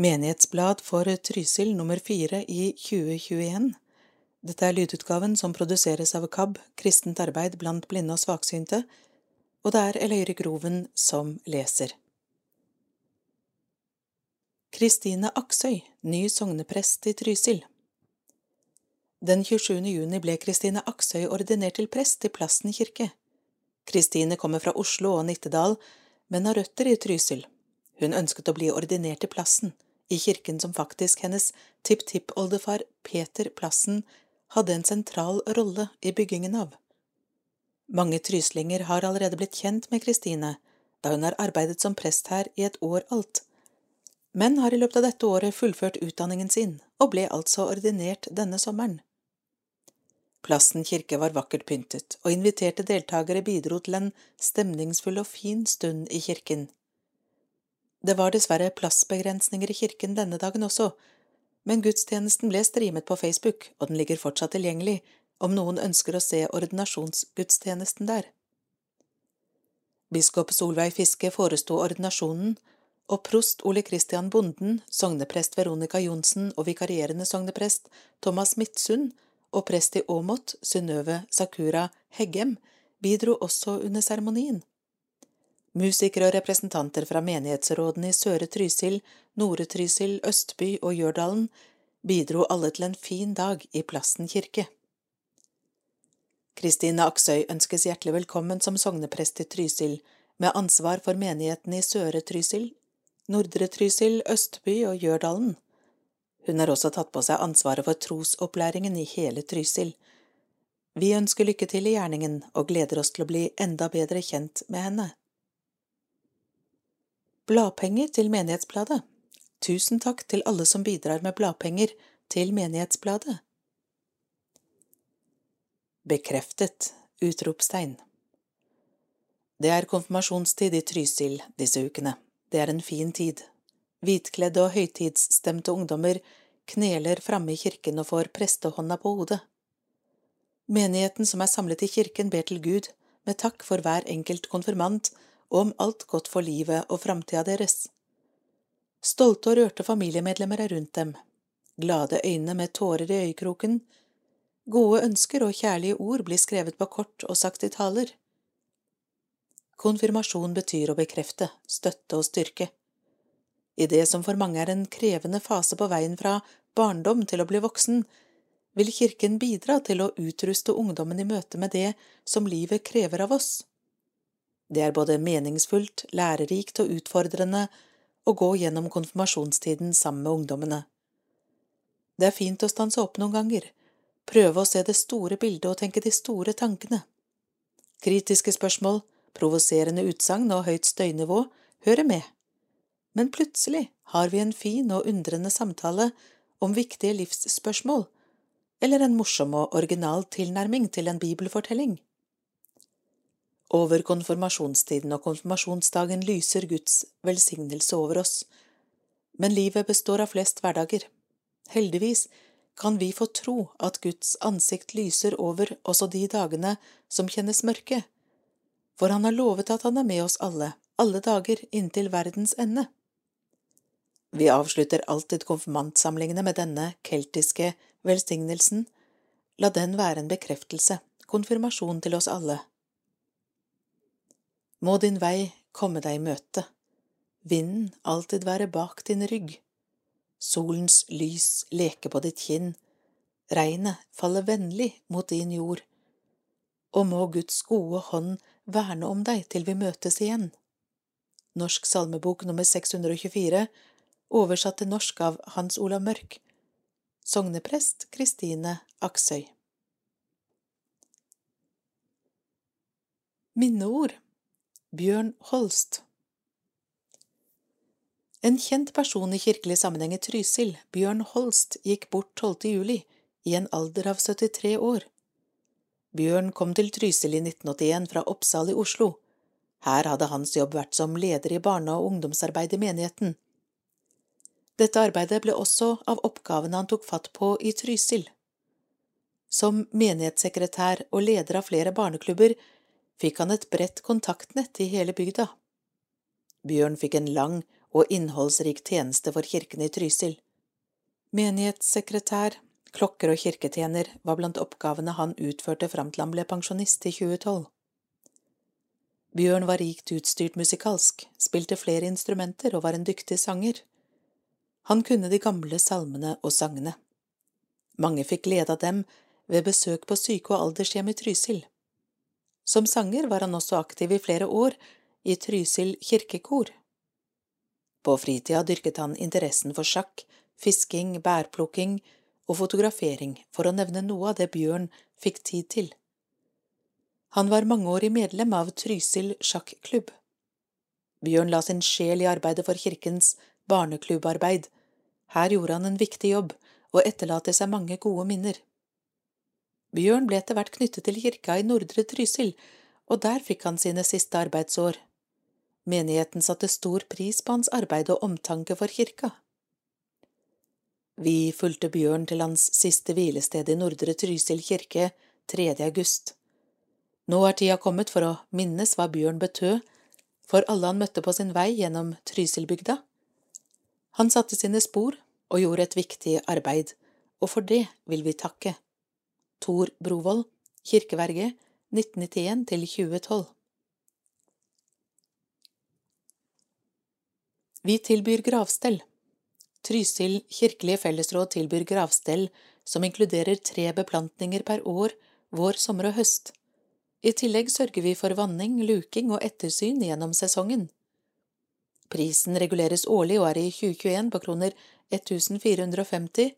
Menighetsblad for Trysil nummer fire i 2021. Dette er lydutgaven som produseres av KAB, Kristent arbeid blant blinde og svaksynte, og det er Eløyre Groven som leser. Kristine Aksøy, ny sogneprest i Trysil. Den 27. juni ble Kristine Aksøy ordinert til prest i Plassen kirke. Kristine kommer fra Oslo og Nittedal, men har røtter i Trysil. Hun ønsket å bli ordinert i Plassen, i kirken som faktisk hennes tipptippoldefar Peter Plassen hadde en sentral rolle i byggingen av. Mange tryslinger har allerede blitt kjent med Kristine, da hun har arbeidet som prest her i et år alt, men har i løpet av dette året fullført utdanningen sin og ble altså ordinert denne sommeren. Plassen kirke var vakkert pyntet, og inviterte deltakere bidro til en stemningsfull og fin stund i kirken. Det var dessverre plassbegrensninger i kirken denne dagen også, men gudstjenesten ble streamet på Facebook, og den ligger fortsatt tilgjengelig om noen ønsker å se ordinasjonsgudstjenesten der. Biskop Solveig Fiske foresto ordinasjonen, og prost Ole Christian Bonden, sogneprest Veronica Johnsen og vikarierende sogneprest Thomas Midtsund og prest i Åmot, Synnøve Sakura Heggem, bidro også under seremonien. Musikere og representanter fra menighetsrådene i Søre Trysil, Nore Trysil, Østby og Gjørdalen bidro alle til en fin dag i Plassen kirke. Kristine Aksøy ønskes hjertelig velkommen som sogneprest i Trysil, med ansvar for menighetene i Søre Trysil, Nordre Trysil, Østby og Gjørdalen. Hun har også tatt på seg ansvaret for trosopplæringen i hele Trysil. Vi ønsker lykke til i gjerningen og gleder oss til å bli enda bedre kjent med henne. Bladpenger til Menighetsbladet Tusen takk til alle som bidrar med bladpenger til Menighetsbladet. Bekreftet! Utropstegn. Det er konfirmasjonstid i Trysil disse ukene. Det er en fin tid. Hvitkledde og høytidsstemte ungdommer kneler framme i kirken og får prestehånda på hodet. Menigheten som er samlet i kirken, ber til Gud med takk for hver enkelt konfirmant og om alt godt for livet og framtida deres. Stolte og rørte familiemedlemmer er rundt dem, glade øyne med tårer i øyekroken, Gode ønsker og kjærlige ord blir skrevet på kort og sagt i taler. Konfirmasjon betyr å bekrefte, støtte og styrke. I det som for mange er en krevende fase på veien fra barndom til å bli voksen, vil Kirken bidra til å utruste ungdommen i møte med det som livet krever av oss. Det er både meningsfullt, lærerikt og utfordrende å gå gjennom konfirmasjonstiden sammen med ungdommene. Det er fint å stanse opp noen ganger, prøve å se det store bildet og tenke de store tankene. Kritiske spørsmål, provoserende utsagn og høyt støynivå hører med, men plutselig har vi en fin og undrende samtale om viktige livsspørsmål, eller en morsom og original tilnærming til en bibelfortelling. Over konfirmasjonstiden og konfirmasjonsdagen lyser Guds velsignelse over oss, men livet består av flest hverdager. Heldigvis kan vi få tro at Guds ansikt lyser over også de dagene som kjennes mørke, for han har lovet at han er med oss alle, alle dager inntil verdens ende. Vi avslutter alltid konfirmantsamlingene med denne keltiske velsignelsen, la den være en bekreftelse, konfirmasjon til oss alle. Må din vei komme deg i møte, vinden alltid være bak din rygg. Solens lys leke på ditt kinn, regnet faller vennlig mot din jord, og må Guds gode hånd verne om deg til vi møtes igjen. Norsk salmebok nummer 624, oversatt til norsk av Hans Olav Mørk, sogneprest Kristine Aksøy. Minneord Bjørn Holst en kjent person i kirkelig sammenheng i Trysil, Bjørn Holst, gikk bort 12. juli, i en alder av 73 år. Bjørn kom til Trysil i 1981 fra Oppsal i Oslo. Her hadde hans jobb vært som leder i barne- og ungdomsarbeid i menigheten. Dette arbeidet ble også av oppgavene han tok fatt på i Trysil. Som menighetssekretær og leder av flere barneklubber fikk han et bredt kontaktnett i hele bygda. Bjørn fikk en lang og innholdsrik tjeneste for kirken i Trysil. Menighetssekretær, klokker og kirketjener var blant oppgavene han utførte fram til han ble pensjonist i 2012. Bjørn var rikt utstyrt musikalsk, spilte flere instrumenter og var en dyktig sanger. Han kunne de gamle salmene og sangene. Mange fikk glede av dem ved besøk på syke- og aldershjem i Trysil. Som sanger var han også aktiv i flere år i Trysil kirkekor. På fritida dyrket han interessen for sjakk, fisking, bærplukking og fotografering, for å nevne noe av det Bjørn fikk tid til. Han var mangeårig medlem av Trysil sjakklubb. Bjørn la sin sjel i arbeidet for kirkens barneklubbarbeid. Her gjorde han en viktig jobb og etterlater seg mange gode minner. Bjørn ble etter hvert knyttet til kirka i Nordre Trysil, og der fikk han sine siste arbeidsår. Menigheten satte stor pris på hans arbeid og omtanke for kirka. Vi fulgte Bjørn til hans siste hvilested i Nordre Trysil kirke 3. august. Nå er tida kommet for å minnes hva Bjørn betød for alle han møtte på sin vei gjennom Trysilbygda. Han satte sine spor og gjorde et viktig arbeid, og for det vil vi takke. Tor Brovold, kirkeverge 1991 til 2012. Vi tilbyr gravstell. Trysil kirkelige fellesråd tilbyr gravstell som inkluderer tre beplantninger per år, vår, sommer og høst. I tillegg sørger vi for vanning, luking og ettersyn gjennom sesongen. Prisen reguleres årlig og er i 2021 på kroner 1450.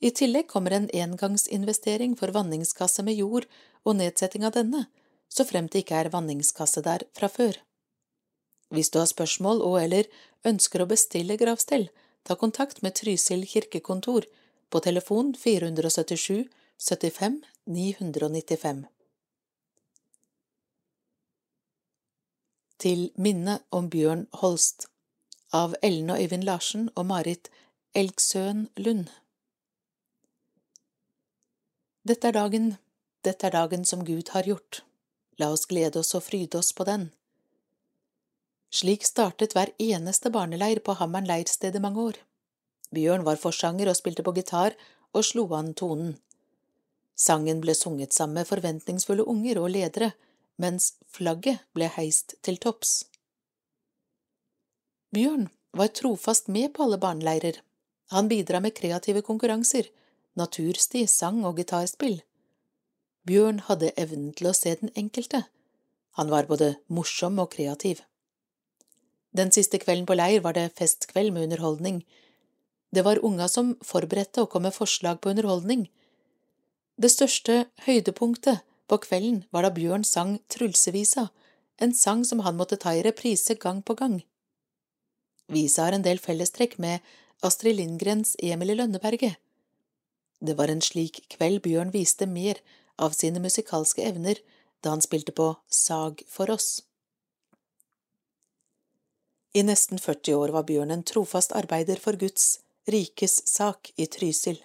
I tillegg kommer en engangsinvestering for vanningskasse med jord og nedsetting av denne, så fremt det ikke er vanningskasse der fra før. Hvis du har spørsmål og eller ønsker å bestille gravstell, ta kontakt med Trysil kirkekontor på telefon 477 75 995. Til minne om Bjørn Holst av Ellen og Øyvind Larsen og Marit Elgsøen Lund. Dette er dagen, dette er dagen som Gud har gjort. La oss glede oss og fryde oss på den. Slik startet hver eneste barneleir på Hammeren leirsted i mange år. Bjørn var forsanger og spilte på gitar og slo an tonen. Sangen ble sunget sammen med forventningsfulle unger og ledere, mens flagget ble heist til topps. Bjørn var trofast med på alle barneleirer. Han bidra med kreative konkurranser, natursti, sang og gitarspill. Bjørn hadde evnen til å se den enkelte. Han var både morsom og kreativ. Den siste kvelden på leir var det festkveld med underholdning. Det var unga som forberedte og kom med forslag på underholdning. Det største høydepunktet på kvelden var da Bjørn sang Trulsevisa, en sang som han måtte ta i reprise gang på gang. Visa har en del fellestrekk med Astrid Lindgrens Emil i Lønneberget. Det var en slik kveld Bjørn viste mer av sine musikalske evner da han spilte på Sag for oss. I nesten 40 år var Bjørn en trofast arbeider for Guds rikes sak i Trysil.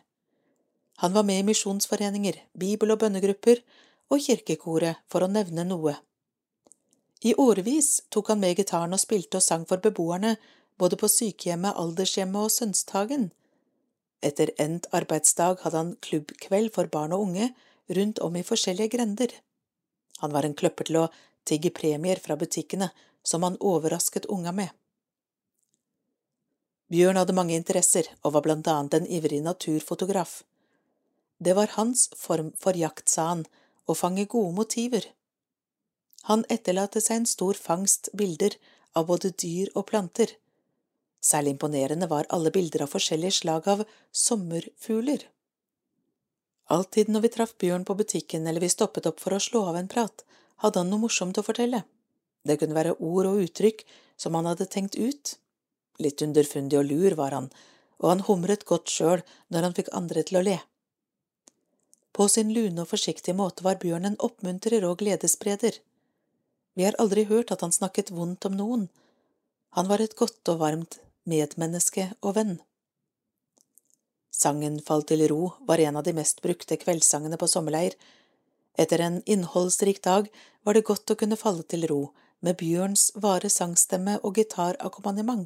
Han var med i misjonsforeninger, bibel- og bønnegrupper og kirkekoret, for å nevne noe. I årevis tok han med gitaren og spilte og sang for beboerne både på sykehjemmet, aldershjemmet og Sønsthagen. Etter endt arbeidsdag hadde han klubbkveld for barn og unge rundt om i forskjellige grender. Han var en kløpper til å tigge premier fra butikkene som han overrasket unga med. Bjørn hadde mange interesser og var blant annet en ivrig naturfotograf. Det var hans form for jakt, sa han, å fange gode motiver. Han etterlater seg en stor fangst bilder av både dyr og planter. Særlig imponerende var alle bilder av forskjellige slag av sommerfugler. Alltid når vi traff Bjørn på butikken eller vi stoppet opp for å slå av en prat, hadde han noe morsomt å fortelle. Det kunne være ord og uttrykk som han hadde tenkt ut. Litt underfundig og lur var han, og han humret godt sjøl når han fikk andre til å le. På sin lune og forsiktige måte var Bjørn en oppmuntrer og gledesspreder. Vi har aldri hørt at han snakket vondt om noen. Han var et godt og varmt medmenneske og venn. Sangen Fall til ro var en av de mest brukte kveldssangene på sommerleir. Etter en innholdsrik dag var det godt å kunne falle til ro med Bjørns vare sangstemme og gitarakkompagnement.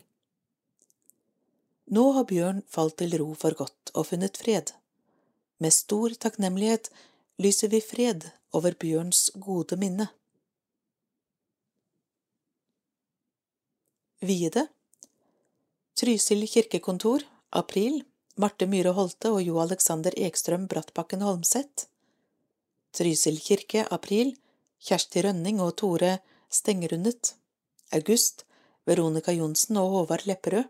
Nå har Bjørn falt til ro for godt og funnet fred. Med stor takknemlighet lyser vi fred over Bjørns gode minne. Viede Trysil kirkekontor, april, Marte Myhre Holte og Jo Alexander Ekstrøm Brattbakken Holmseth. Trysil kirke, april, Kjersti Rønning og Tore Stengerundet. August, Veronica Johnsen og Håvard Lepperød.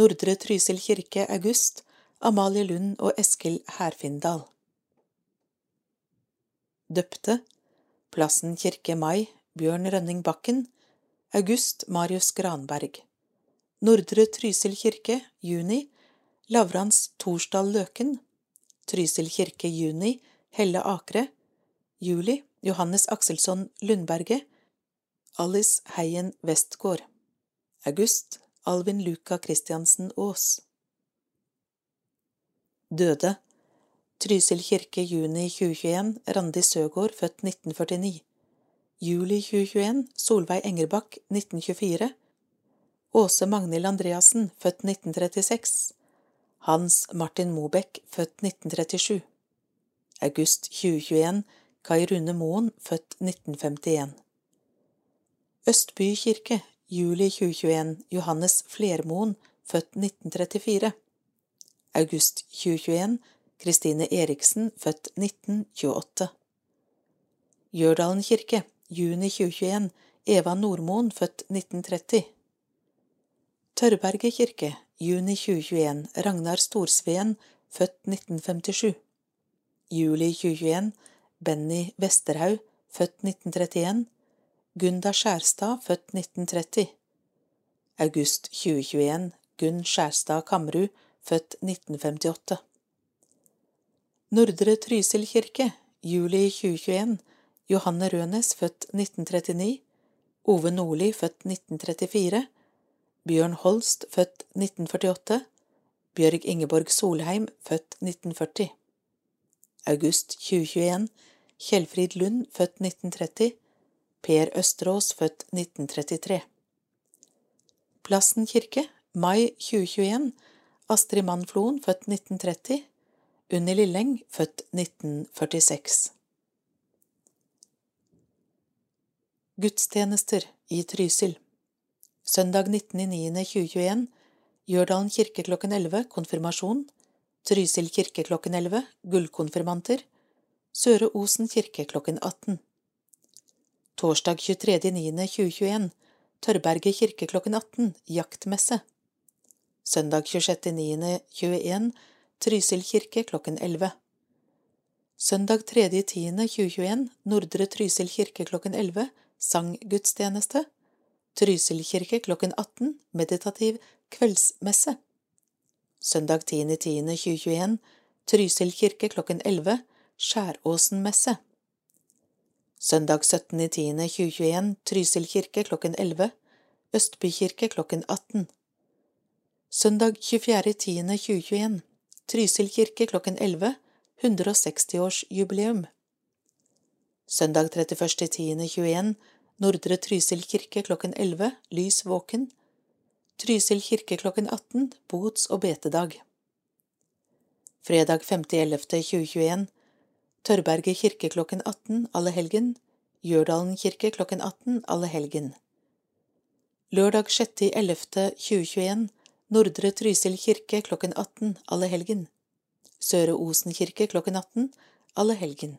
Nordre Trysil kirke, august, Amalie Lund og Eskil Herfindal. Døpte, Plassen kirke, mai, Bjørn Rønning Bakken. August, Marius Granberg. Nordre Trysil kirke, juni, Lavrans Torsdal Løken. Trysil kirke, juni, Helle Akre. Juli, Johannes Akselsson Lundberget. Alice Heien Westgård. August Alvin Luca Christiansen Aas. Døde Trysil kirke juni 2021 Randi Søgaard født 1949 Juli 2021 Solveig Engerbakk 1924 Åse Magnhild Andreassen født 1936 Hans Martin Mobeck, født 1937 August 2021 Kai Rune Moen født 1951 Østby kirke, juli 2021, Johannes Flermoen, født 1934. August 2021, Kristine Eriksen, født 1928. Gjørdalen kirke, juni 2021, Eva Nordmoen, født 1930. Tørrberget kirke, juni 2021, Ragnar Storsveen, født 1957. Juli 2021, Benny Vesterhaug, født 1931. Gunda Skjærstad, født 1930 August 2021 Gunn Skjærstad Kamrud, født 1958 Nordre Trysil kirke, juli 2021 Johanne Rønes, født 1939 Ove Nordli, født 1934 Bjørn Holst, født 1948 Bjørg Ingeborg Solheim, født 1940 August 2021 Kjellfrid Lund, født 1930 Per Østerås, født 1933. Plassen kirke, mai 2021. Astrid Mannfloen, født 1930. Unni Lilleng, født 1946. Gudstjenester i Trysil Søndag 19.09.2021 Gjørdalen kirke klokken 11 konfirmasjon. Trysil kirke klokken 11 gullkonfirmanter. Søre Osen kirke klokken 18 Torsdag 23.09.2021 Tørberget kirke klokken 18 Jaktmesse. Søndag 26.09.21 Trysil kirke klokken 11 Søndag 3.10.2021 Nordre Trysil kirke klokken 11 Sanggudstjeneste Trysil kirke klokken 18 Meditativ kveldsmesse. Søndag 10.10.2021 Trysil kirke klokken 11 Skjæråsenmesse. Søndag 17.10.2021 Trysil kirke klokken 11 Østby kirke klokken 18 Søndag 24.10.2021 Trysil kirke klokken 11 160-årsjubileum Søndag 31.10.21 Nordre Trysil kirke klokken 11 Lys våken Trysil kirke klokken 18 Bots- og betedag Fredag 5.11.2021 Tørberget kirke klokken 18 alle helgen, Gjørdalen kirke klokken 18 alle helgen. Lørdag 6.11.2021 Nordre Trysil kirke klokken 18 alle helgen. Søre Osen kirke klokken 18 alle helgen.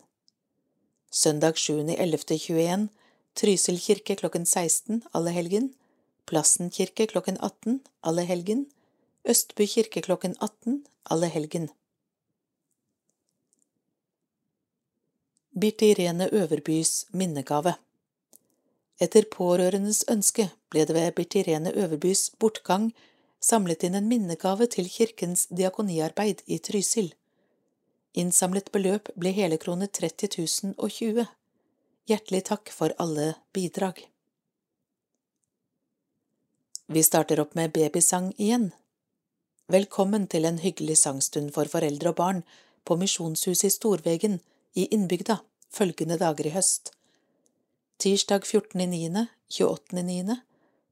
Søndag 7.11.21 Trysil kirke klokken 16 alle helgen. Plassen kirke klokken 18 alle helgen. Østby kirke klokken 18 alle helgen. Birte Irene Øverbys minnegave Etter pårørendes ønske ble det ved Birte Irene Øverbys bortgang samlet inn en minnegave til kirkens diakoniarbeid i Trysil. Innsamlet beløp ble hele krone 30 020. Hjertelig takk for alle bidrag. Vi starter opp med babysang igjen. Velkommen til en hyggelig sangstund for foreldre og barn på Misjonshuset i Storvegen i innbygda følgende dager i høst. Tirsdag 14.9., 28.9.,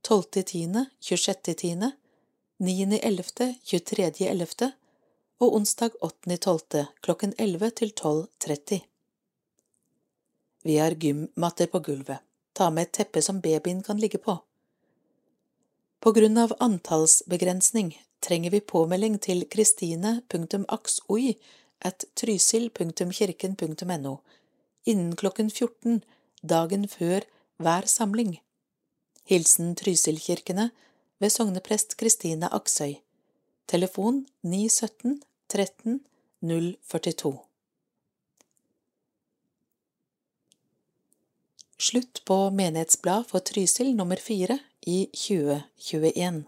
12.10., 26.10., 9.11., 23.11. og onsdag 8.12. klokken 11 til 12.30. Vi har gymmatter på gulvet. Ta med et teppe som babyen kan ligge på. På grunn av antallsbegrensning trenger vi påmelding til kristine.aksoi at trysil.kirken.no innen klokken 14 dagen før hver samling. Hilsen Trysilkirkene ved sogneprest Kristine Aksøy. Telefon 917 13 042. Slutt på Menighetsblad for Trysil nummer fire i 2021.